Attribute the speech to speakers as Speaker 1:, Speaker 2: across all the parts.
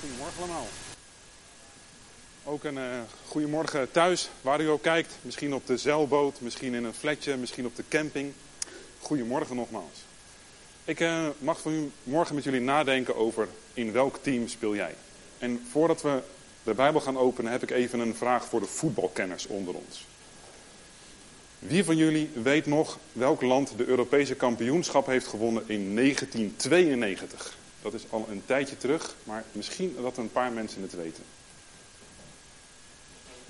Speaker 1: Goedemorgen allemaal. Ook een uh, goedemorgen thuis, waar u ook kijkt. Misschien op de zeilboot, misschien in een flatje, misschien op de camping. Goedemorgen nogmaals. Ik uh, mag vanmorgen met jullie nadenken over in welk team speel jij. En voordat we de Bijbel gaan openen heb ik even een vraag voor de voetbalkenners onder ons. Wie van jullie weet nog welk land de Europese kampioenschap heeft gewonnen in 1992? Dat is al een tijdje terug, maar misschien dat een paar mensen het weten.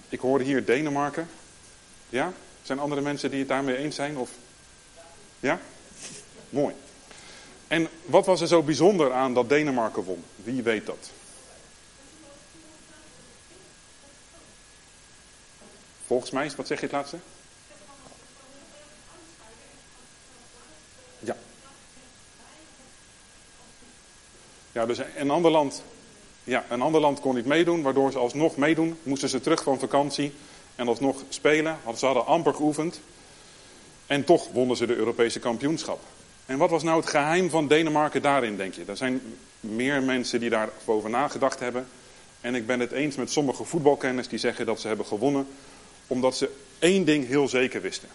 Speaker 1: Ik hoorde hier Denemarken. Ja? Zijn andere mensen die het daarmee eens zijn? Of... Ja? Mooi. En wat was er zo bijzonder aan dat Denemarken won? Wie weet dat? Volgens mij, wat zeg je het laatste? Ja, dus een ander land, ja, een ander land kon niet meedoen, waardoor ze alsnog meedoen. Moesten ze terug van vakantie en alsnog spelen. Ze hadden amper geoefend. En toch wonnen ze de Europese kampioenschap. En wat was nou het geheim van Denemarken daarin, denk je? Er zijn meer mensen die daarover nagedacht hebben. En ik ben het eens met sommige voetbalkenners die zeggen dat ze hebben gewonnen omdat ze één ding heel zeker wisten.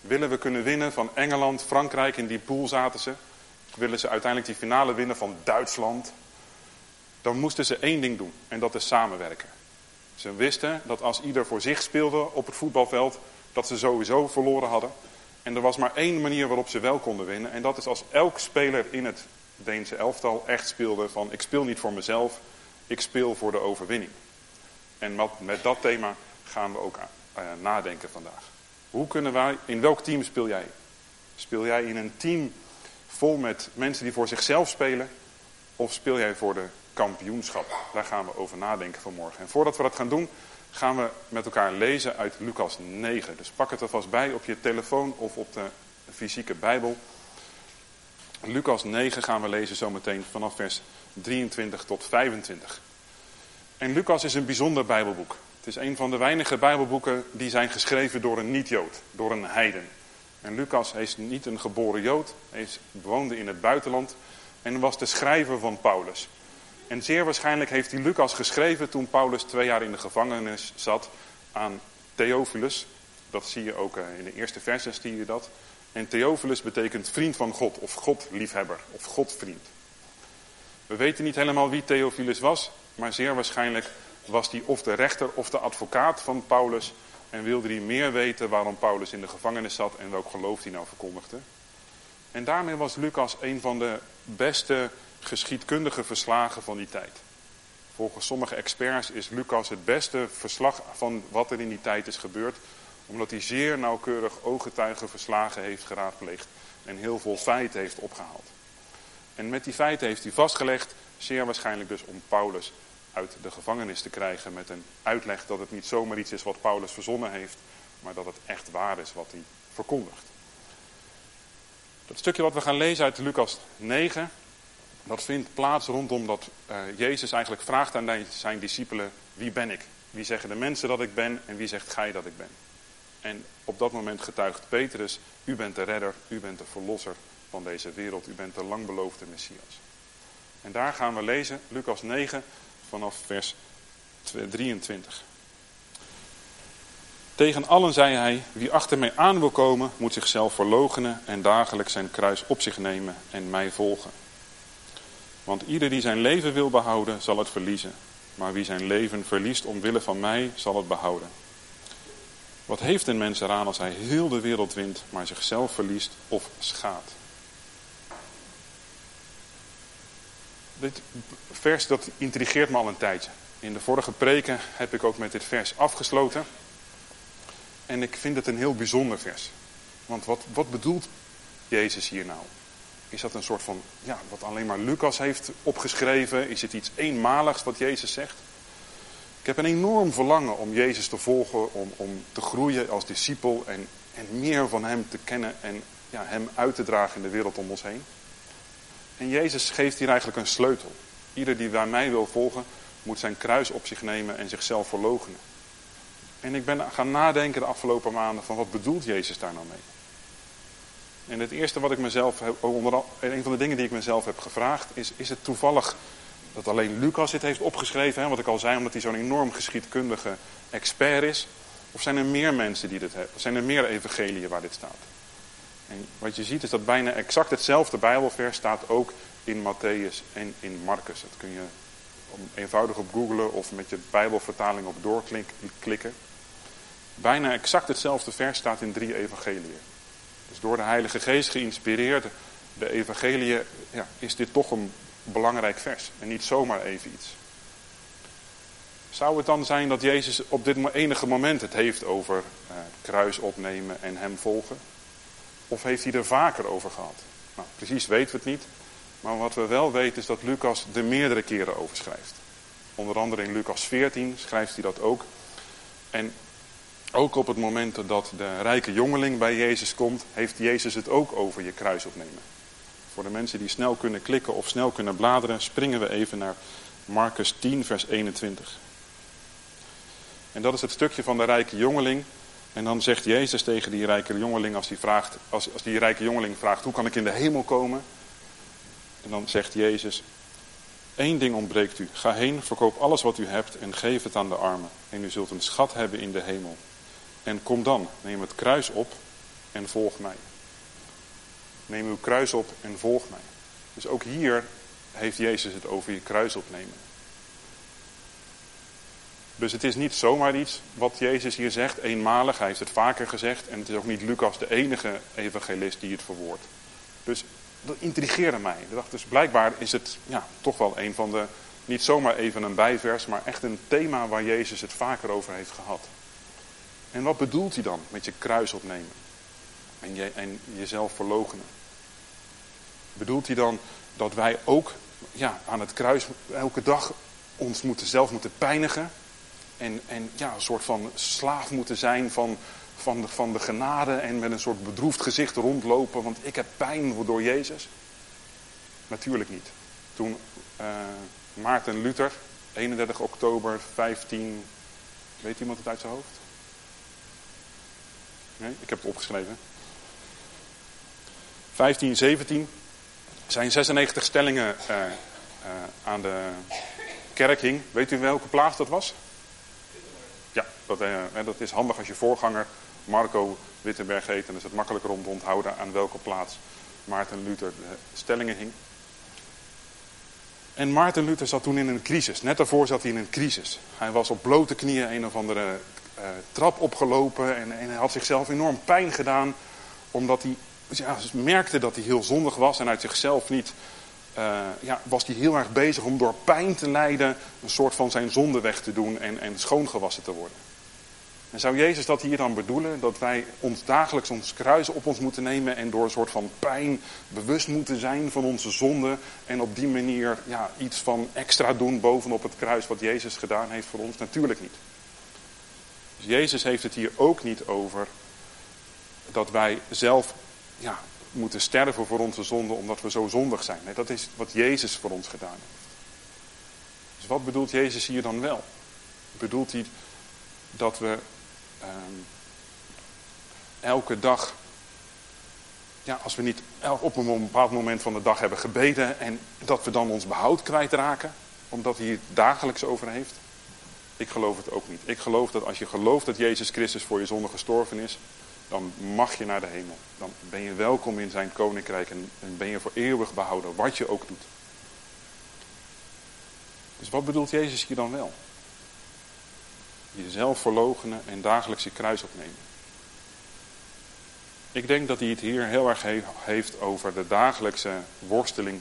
Speaker 1: Willen we kunnen winnen van Engeland, Frankrijk, in die pool zaten ze. Willen ze uiteindelijk die finale winnen van Duitsland. Dan moesten ze één ding doen en dat is samenwerken. Ze wisten dat als ieder voor zich speelde op het voetbalveld, dat ze sowieso verloren hadden. En er was maar één manier waarop ze wel konden winnen. En dat is als elk speler in het Deense elftal echt speelde van ik speel niet voor mezelf, ik speel voor de overwinning. En met dat thema gaan we ook uh, nadenken vandaag. Hoe kunnen wij, in welk team speel jij? Speel jij in een team vol met mensen die voor zichzelf spelen? Of speel jij voor de kampioenschap? Daar gaan we over nadenken vanmorgen. En voordat we dat gaan doen, gaan we met elkaar lezen uit Lucas 9. Dus pak het er vast bij op je telefoon of op de fysieke Bijbel. Lucas 9 gaan we lezen zometeen vanaf vers 23 tot 25. En Lucas is een bijzonder Bijbelboek. Het is een van de weinige Bijbelboeken die zijn geschreven door een niet-Jood, door een heiden. En Lucas is niet een geboren Jood, hij woonde in het buitenland en was de schrijver van Paulus. En zeer waarschijnlijk heeft hij Lucas geschreven toen Paulus twee jaar in de gevangenis zat aan Theophilus. Dat zie je ook eh, in de eerste versen, zie je dat. En Theophilus betekent vriend van God, of Godliefhebber, of Godvriend. We weten niet helemaal wie Theophilus was, maar zeer waarschijnlijk was hij of de rechter of de advocaat van Paulus en wilde hij meer weten waarom Paulus in de gevangenis zat en welk geloof hij nou verkondigde. En daarmee was Lucas een van de beste geschiedkundige verslagen van die tijd. Volgens sommige experts is Lucas het beste verslag van wat er in die tijd is gebeurd, omdat hij zeer nauwkeurig ooggetuigenverslagen heeft geraadpleegd en heel veel feiten heeft opgehaald. En met die feiten heeft hij vastgelegd, zeer waarschijnlijk dus om Paulus uit de gevangenis te krijgen met een uitleg dat het niet zomaar iets is wat Paulus verzonnen heeft, maar dat het echt waar is wat hij verkondigt. Dat stukje wat we gaan lezen uit Lucas 9, dat vindt plaats rondom dat uh, Jezus eigenlijk vraagt aan zijn discipelen, wie ben ik? Wie zeggen de mensen dat ik ben en wie zegt gij dat ik ben? En op dat moment getuigt Petrus, u bent de redder, u bent de verlosser van deze wereld, u bent de langbeloofde Messias. En daar gaan we lezen, Lucas 9, vanaf vers 23. Tegen allen zei hij, wie achter mij aan wil komen, moet zichzelf verloochenen en dagelijks zijn kruis op zich nemen en mij volgen. Want ieder die zijn leven wil behouden, zal het verliezen. Maar wie zijn leven verliest omwille van mij, zal het behouden. Wat heeft een mens eraan als hij heel de wereld wint, maar zichzelf verliest of schaadt? Dit vers dat intrigeert me al een tijdje. In de vorige preken heb ik ook met dit vers afgesloten. En ik vind het een heel bijzonder vers. Want wat, wat bedoelt Jezus hier nou? Is dat een soort van, ja, wat alleen maar Lucas heeft opgeschreven? Is het iets eenmaligs wat Jezus zegt? Ik heb een enorm verlangen om Jezus te volgen, om, om te groeien als discipel en, en meer van Hem te kennen en ja, Hem uit te dragen in de wereld om ons heen. En Jezus geeft hier eigenlijk een sleutel. Ieder die bij mij wil volgen, moet zijn kruis op zich nemen en zichzelf verloochenen. En ik ben gaan nadenken de afgelopen maanden van wat bedoelt Jezus daar nou mee? En het eerste wat ik mezelf heb, onder een van de dingen die ik mezelf heb gevraagd, is: is het toevallig dat alleen Lucas dit heeft opgeschreven, hè, wat ik al zei, omdat hij zo'n enorm geschiedkundige expert is? Of zijn er meer mensen die dit hebben? Zijn er meer evangeliën waar dit staat? En wat je ziet is dat bijna exact hetzelfde Bijbelvers staat ook in Matthäus en in Marcus. Dat kun je eenvoudig op googlen of met je Bijbelvertaling op doorklikken. Bijna exact hetzelfde vers staat in drie evangeliën. Dus door de Heilige Geest geïnspireerd, de evangeliën, ja, is dit toch een belangrijk vers. En niet zomaar even iets. Zou het dan zijn dat Jezus op dit enige moment het heeft over uh, kruis opnemen en hem volgen? Of heeft hij er vaker over gehad? Nou, precies weten we het niet. Maar wat we wel weten is dat Lucas er meerdere keren over schrijft. Onder andere in Lucas 14 schrijft hij dat ook. En ook op het moment dat de rijke jongeling bij Jezus komt, heeft Jezus het ook over je kruis opnemen. Voor de mensen die snel kunnen klikken of snel kunnen bladeren, springen we even naar Marcus 10, vers 21. En dat is het stukje van de rijke jongeling. En dan zegt Jezus tegen die rijke jongeling, als die, vraagt, als, als die rijke jongeling vraagt, hoe kan ik in de hemel komen? En dan zegt Jezus, één ding ontbreekt u. Ga heen, verkoop alles wat u hebt en geef het aan de armen. En u zult een schat hebben in de hemel. En kom dan, neem het kruis op en volg mij. Neem uw kruis op en volg mij. Dus ook hier heeft Jezus het over je kruis opnemen. Dus het is niet zomaar iets wat Jezus hier zegt, eenmalig. Hij heeft het vaker gezegd. En het is ook niet Lucas de enige evangelist die het verwoordt. Dus dat intrigeerde mij. Ik dacht, dus blijkbaar is het ja, toch wel een van de, niet zomaar even een bijvers, maar echt een thema waar Jezus het vaker over heeft gehad. En wat bedoelt hij dan met je kruis opnemen en, en jezelf verloochenen? Bedoelt hij dan dat wij ook ja, aan het kruis elke dag ons moeten, zelf moeten pijnigen? En, en ja, een soort van slaaf moeten zijn van, van, de, van de genade en met een soort bedroefd gezicht rondlopen, want ik heb pijn door Jezus? Natuurlijk niet. Toen uh, Maarten Luther, 31 oktober 15, weet iemand het uit zijn hoofd? Nee, ik heb het opgeschreven. 15, 17 zijn 96 stellingen uh, uh, aan de kerk hing. Weet u welke plaats dat was? Dat, uh, dat is handig als je voorganger Marco Wittenberg heet. Dan is het makkelijker om te onthouden aan welke plaats Maarten Luther de stellingen hing. En Maarten Luther zat toen in een crisis. Net daarvoor zat hij in een crisis. Hij was op blote knieën een of andere uh, trap opgelopen en, hij had zichzelf enorm pijn gedaan. Omdat hij ja, merkte dat hij heel zondig was en uit zichzelf niet... Ja, was hij heel erg bezig om door pijn te lijden een soort van zijn zonde weg te doen en, en schoongewassen te worden. En zou Jezus dat hier dan bedoelen? Dat wij ons dagelijks ons kruis op ons moeten nemen en door een soort van pijn bewust moeten zijn van onze zonde. En op die manier ja, iets van extra doen bovenop het kruis wat Jezus gedaan heeft voor ons? Natuurlijk niet. Dus Jezus heeft het hier ook niet over dat wij zelf ja, moeten sterven voor onze zonde omdat we zo zondig zijn. Nee, dat is wat Jezus voor ons gedaan heeft. Dus wat bedoelt Jezus hier dan wel? Bedoelt hij dat we elke dag, ja, als we niet op een bepaald moment van de dag hebben gebeden en dat we dan ons behoud kwijtraken, omdat hij het dagelijks over heeft? Ik geloof het ook niet. Ik geloof dat als je gelooft dat Jezus Christus voor je zonde gestorven is, dan mag je naar de hemel. Dan ben je welkom in zijn koninkrijk en ben je voor eeuwig behouden, wat je ook doet. Dus wat bedoelt Jezus hier dan wel? Jezelf verloochenen en dagelijks je kruis opnemen. Ik denk dat hij het hier heel erg heeft over de dagelijkse worsteling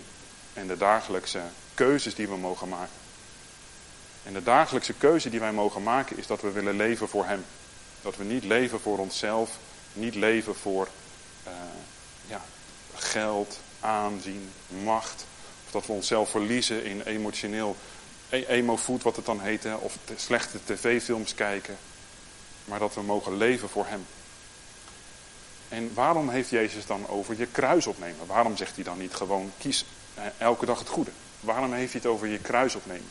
Speaker 1: en de dagelijkse keuzes die we mogen maken. En de dagelijkse keuze die wij mogen maken is dat we willen leven voor Hem. Dat we niet leven voor onszelf, niet leven voor uh, ja, geld, aanzien, macht. Of dat we onszelf verliezen in emotioneel emo-food, wat het dan heet, hè, of slechte tv-films kijken. Maar dat we mogen leven voor Hem. En waarom heeft Jezus dan over je kruis opnemen? Waarom zegt hij dan niet gewoon kies eh, elke dag het goede? Waarom heeft hij het over je kruis opnemen?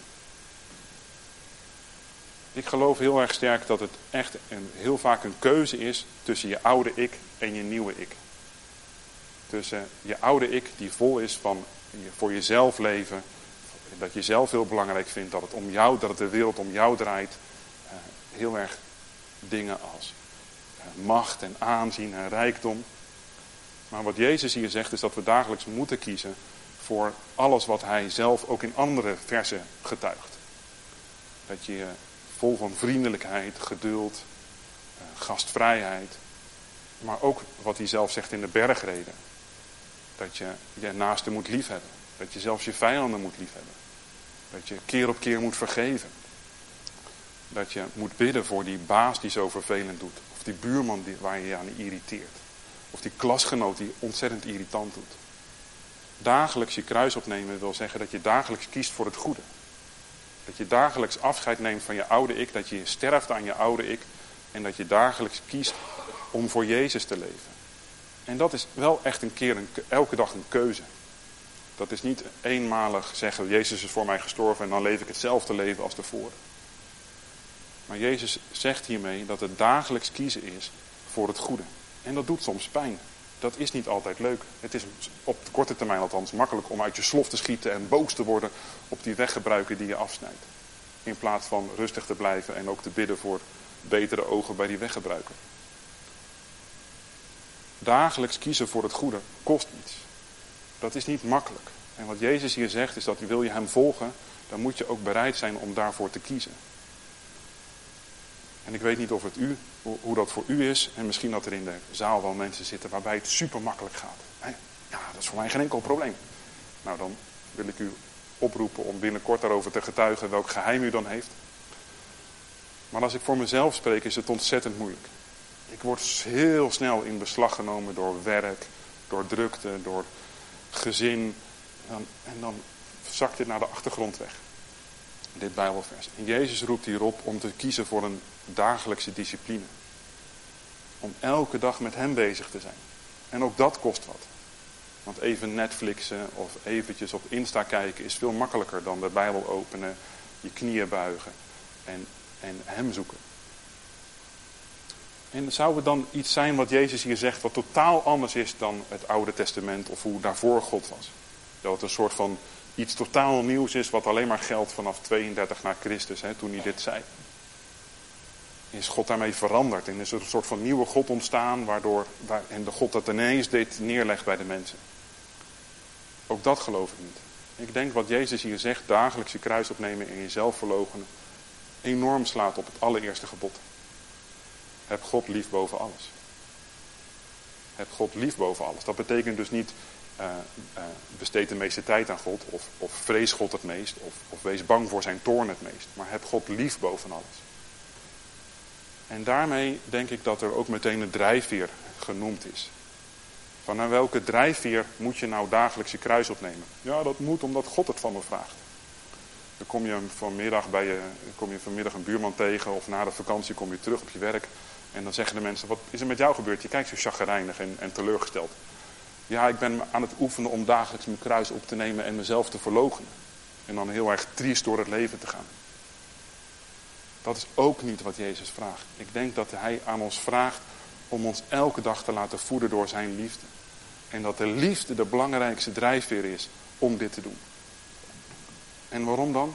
Speaker 1: Ik geloof heel erg sterk dat het echt een, heel vaak een keuze is tussen je oude ik en je nieuwe ik. Tussen je oude ik die vol is van voor jezelf leven, dat je zelf heel belangrijk vindt, dat het om jou, dat het de wereld om jou draait. Uh, heel erg dingen als uh, macht en aanzien en rijkdom. Maar wat Jezus hier zegt is dat we dagelijks moeten kiezen voor alles wat hij zelf ook in andere versen getuigt. Dat je vol van vriendelijkheid, geduld, gastvrijheid, maar ook wat hij zelf zegt in de bergreden. Dat je je naaste moet liefhebben. Dat je zelfs je vijanden moet liefhebben. Dat je keer op keer moet vergeven. Dat je moet bidden voor die baas die zo vervelend doet. Of die buurman die, waar je je aan irriteert. Of die klasgenoot die ontzettend irritant doet. Dagelijks je kruis opnemen wil zeggen dat je dagelijks kiest voor het goede. Dat je dagelijks afscheid neemt van je oude ik. Dat je sterft aan je oude ik. En dat je dagelijks kiest om voor Jezus te leven. En dat is wel echt een keer, een, elke dag een keuze. Dat is niet eenmalig zeggen, Jezus is voor mij gestorven en dan leef ik hetzelfde leven als tevoren. Maar Jezus zegt hiermee dat het dagelijks kiezen is voor het goede. En dat doet soms pijn. Dat is niet altijd leuk. Het is op de korte termijn althans makkelijk om uit je slof te schieten en boos te worden op die weggebruiken die je afsnijdt. In plaats van rustig te blijven en ook te bidden voor betere ogen bij die weggebruiker. Dagelijks kiezen voor het goede kost iets. Dat is niet makkelijk. En wat Jezus hier zegt is dat wil je hem volgen, dan moet je ook bereid zijn om daarvoor te kiezen. En ik weet niet of het u, hoe dat voor u is. En misschien dat er in de zaal wel mensen zitten waarbij het super makkelijk gaat. Ja, dat is voor mij geen enkel probleem. Nou, dan wil ik u oproepen om binnenkort daarover te getuigen welk geheim u dan heeft. Maar als ik voor mezelf spreek, is het ontzettend moeilijk. Ik word heel snel in beslag genomen door werk, door drukte, door gezin. En dan, zakt dit naar de achtergrond weg. Dit Bijbelvers. En Jezus roept hierop om te kiezen voor een dagelijkse discipline. Om elke dag met hem bezig te zijn. En ook dat kost wat. Want even Netflixen of eventjes op Insta kijken is veel makkelijker dan de Bijbel openen, je knieën buigen en, en hem zoeken. En zou het dan iets zijn wat Jezus hier zegt wat totaal anders is dan het Oude Testament of hoe daarvoor God was? Dat het een soort van iets totaal nieuws is wat alleen maar geldt vanaf 32 na Christus, hè, toen hij dit zei. Is God daarmee veranderd en is er een soort van nieuwe God ontstaan waardoor, waar, en de God dat ineens dit neerlegt bij de mensen. Ook dat geloof ik niet. Ik denk wat Jezus hier zegt, dagelijks je kruis opnemen en jezelf verloochenen, enorm slaat op het allereerste gebod. Heb God lief boven alles. Heb God lief boven alles. Dat betekent dus niet uh, uh, besteed de meeste tijd aan God of, of vrees God het meest of, of wees bang voor zijn toorn het meest. Maar heb God lief boven alles. En daarmee denk ik dat er ook meteen een drijfveer genoemd is. Van welke drijfveer moet je nou dagelijks je kruis opnemen? Ja, dat moet omdat God het van me vraagt. Dan kom je vanmiddag, bij je, kom je vanmiddag een buurman tegen of na de vakantie kom je terug op je werk. En dan zeggen de mensen, wat is er met jou gebeurd? Je kijkt zo chagrijnig en, en teleurgesteld. Ja, ik ben aan het oefenen om dagelijks mijn kruis op te nemen en mezelf te verloochenen. En dan heel erg triest door het leven te gaan. Dat is ook niet wat Jezus vraagt. Ik denk dat Hij aan ons vraagt om ons elke dag te laten voeden door Zijn liefde. En dat de liefde de belangrijkste drijfveer is om dit te doen. En waarom dan?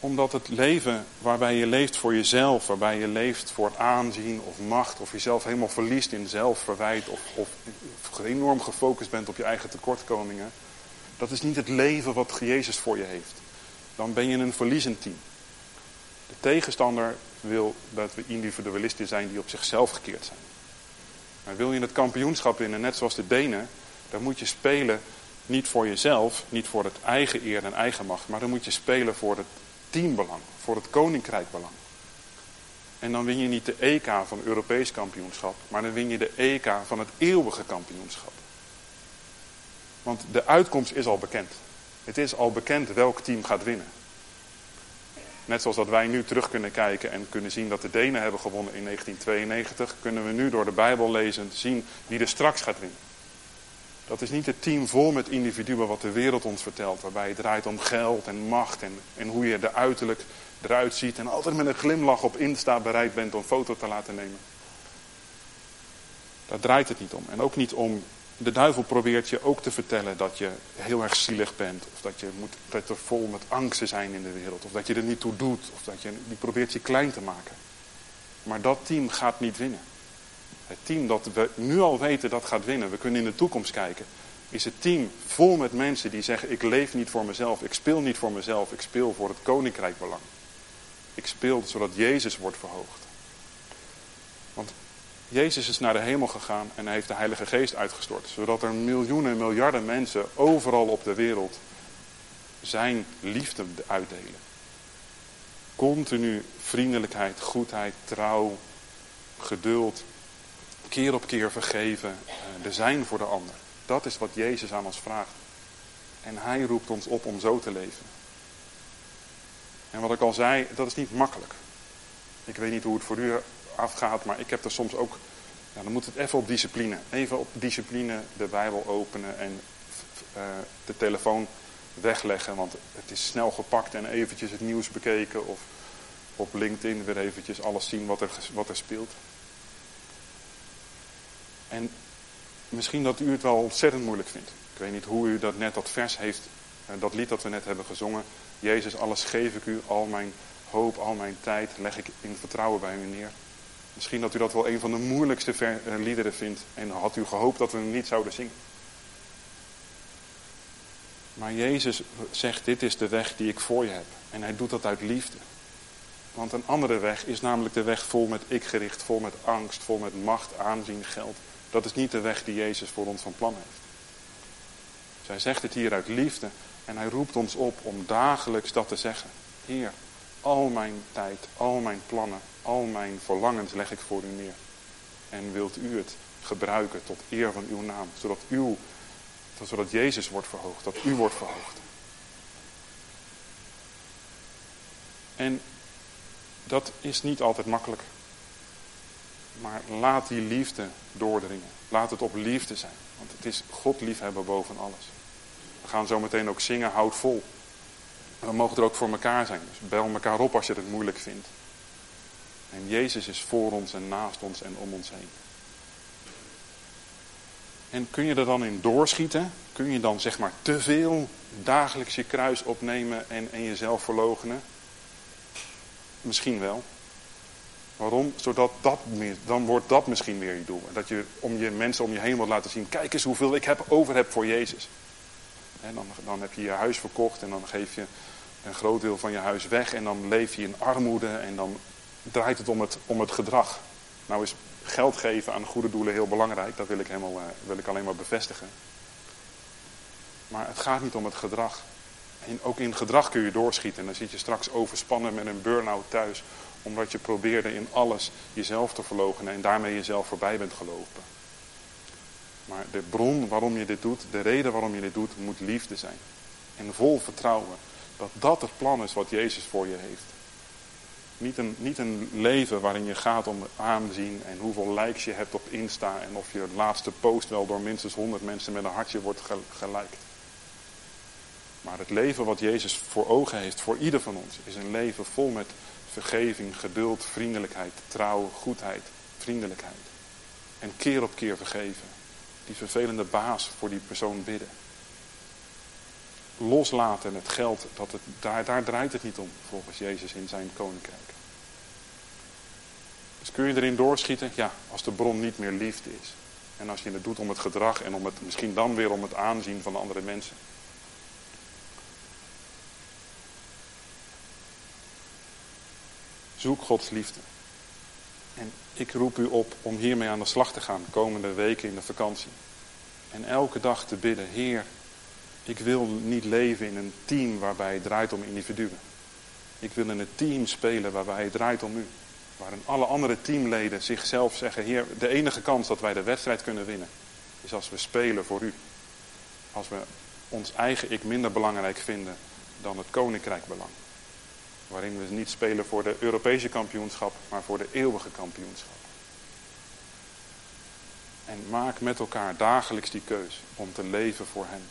Speaker 1: Omdat het leven waarbij je leeft voor jezelf, waarbij je leeft voor aanzien of macht, of jezelf helemaal verliest in zelfverwijt of, of enorm gefocust bent op je eigen tekortkomingen, dat is niet het leven wat Jezus voor je heeft. Dan ben je een verliezend team. De tegenstander wil dat we individualisten zijn die op zichzelf gekeerd zijn. Maar wil je het kampioenschap winnen, net zoals de Denen, dan moet je spelen niet voor jezelf, niet voor het eigen eer en eigen macht, maar dan moet je spelen voor het teambelang, voor het koninkrijkbelang. En dan win je niet de EK van Europees kampioenschap, maar dan win je de EK van het eeuwige kampioenschap. Want de uitkomst is al bekend. Het is al bekend welk team gaat winnen. Net zoals dat wij nu terug kunnen kijken en kunnen zien dat de Denen hebben gewonnen in 1992, kunnen we nu door de Bijbel lezen zien wie er straks gaat winnen. Dat is niet het team vol met individuen wat de wereld ons vertelt. Waarbij het draait om geld en macht en, en hoe je er uiterlijk eruit ziet. En altijd met een glimlach op Insta bereid bent om foto te laten nemen. Daar draait het niet om. En ook niet om de duivel probeert je ook te vertellen dat je heel erg zielig bent. Of dat, je moet, dat er vol met angsten zijn in de wereld. Of dat je er niet toe doet. Of dat je, die probeert je klein te maken. Maar dat team gaat niet winnen. Het team dat we nu al weten dat gaat winnen. We kunnen in de toekomst kijken. Is het team vol met mensen die zeggen ik leef niet voor mezelf. Ik speel niet voor mezelf. Ik speel voor het koninkrijkbelang. Ik speel zodat Jezus wordt verhoogd. Want Jezus is naar de hemel gegaan en hij heeft de Heilige Geest uitgestort. Zodat er miljoenen, miljarden mensen overal op de wereld zijn liefde uitdelen. Continu vriendelijkheid, goedheid, trouw, geduld, keer op keer vergeven, er eh, zijn voor de ander. Dat is wat Jezus aan ons vraagt. En hij roept ons op om zo te leven. En wat ik al zei, dat is niet makkelijk. Ik weet niet hoe het voor u afgaat, maar ik heb er soms ook. Dan moet het even op discipline. Even op discipline de Bijbel openen en uh, de telefoon wegleggen, want het is snel gepakt en eventjes het nieuws bekeken of op LinkedIn weer eventjes alles zien wat er, wat er speelt. En misschien dat u het wel ontzettend moeilijk vindt. Ik weet niet hoe u dat net dat vers heeft, eh, dat lied dat we net hebben gezongen. Jezus, alles geef ik u, al mijn hoop, al mijn tijd leg ik in vertrouwen bij u neer. Misschien dat u dat wel een van de moeilijkste eh, liederen vindt en had u gehoopt dat we hem niet zouden zingen. Maar Jezus zegt, dit is de weg die ik voor je heb. En hij doet dat uit liefde. Want een andere weg is namelijk de weg vol met ikgericht, vol met angst, vol met macht, aanzien, geld. Dat is niet de weg die Jezus voor ons van plan heeft. Zij zegt het hier uit liefde en hij roept ons op om dagelijks dat te zeggen. Heer, al mijn tijd, al mijn plannen, al mijn verlangens leg ik voor u neer. En wilt u het gebruiken tot eer van uw naam, zodat, uw, zodat Jezus wordt verhoogd, dat u wordt verhoogd. En dat is niet altijd makkelijk. Maar laat die liefde doordringen. Laat het op liefde zijn. Want het is God liefhebben boven alles. We gaan zo meteen ook zingen, houd vol. we mogen er ook voor elkaar zijn. Dus bel elkaar op als je het moeilijk vindt. En Jezus is voor ons en naast ons en om ons heen. En kun je er dan in doorschieten? Kun je dan zeg maar te veel dagelijks je kruis opnemen en, en jezelf verlogenen? Misschien wel. Waarom? Zodat dat, dan wordt dat misschien weer je doel. Dat je om je mensen om je heen wilt laten zien, kijk eens hoeveel ik heb, over heb voor Jezus. En dan, dan heb je je huis verkocht en dan geef je een groot deel van je huis weg en dan leef je in armoede en dan draait het om het, om het gedrag. Nou is geld geven aan goede doelen heel belangrijk, dat wil ik, helemaal, eh, wil ik alleen maar bevestigen. Maar het gaat niet om het gedrag. En ook in gedrag kun je doorschieten. En dan zit je straks overspannen met een burn-out thuis. Omdat je probeerde in alles jezelf te verloochenen en daarmee jezelf voorbij bent gelopen. Maar de bron waarom je dit doet, de reden waarom je dit doet, moet liefde zijn. En vol vertrouwen dat dat het plan is wat Jezus voor je heeft. Niet een, niet een leven waarin je gaat om aanzien en hoeveel likes je hebt op Insta en of je laatste post wel door minstens 100 mensen met een hartje wordt geliked. Maar het leven wat Jezus voor ogen heeft voor ieder van ons is een leven vol met vergeving, geduld, vriendelijkheid, trouw, goedheid, vriendelijkheid. En keer op keer vergeven. Die vervelende baas voor die persoon bidden. Loslaten het geld, dat het, daar, daar draait het niet om volgens Jezus in zijn koninkrijk. Dus kun je erin doorschieten? Ja, als de bron niet meer liefde is. En als je het doet om het gedrag en om het, misschien dan weer om het aanzien van andere mensen. Zoek Gods liefde. En ik roep u op om hiermee aan de slag te gaan de komende weken in de vakantie. En elke dag te bidden, Heer, ik wil niet leven in een team waarbij het draait om individuen. Ik wil in een team spelen waarbij het draait om u. Waarin alle andere teamleden zichzelf zeggen, Heer, de enige kans dat wij de wedstrijd kunnen winnen, is als we spelen voor u. Als we ons eigen ik minder belangrijk vinden dan het koninkrijk belang. Waarin we niet spelen voor de Europese kampioenschap, maar voor de eeuwige kampioenschap. En maak met elkaar dagelijks die keus om te leven voor Hem.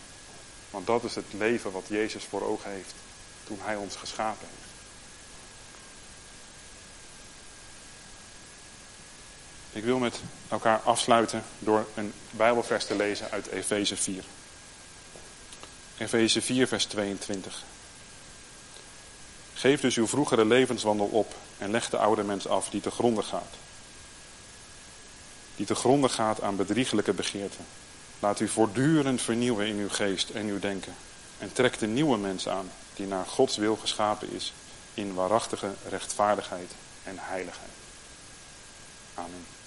Speaker 1: Want dat is het leven wat Jezus voor ogen heeft toen Hij ons geschapen heeft. Ik wil met elkaar afsluiten door een Bijbelvers te lezen uit Efeze 4. Efeze 4, vers 22. Geef dus uw vroegere levenswandel op en leg de oude mens af die te gronden gaat. Die te gronden gaat aan bedriegelijke begeerten. Laat u voortdurend vernieuwen in uw geest en uw denken. En trek de nieuwe mens aan die naar Gods wil geschapen is in waarachtige rechtvaardigheid en heiligheid. Amen.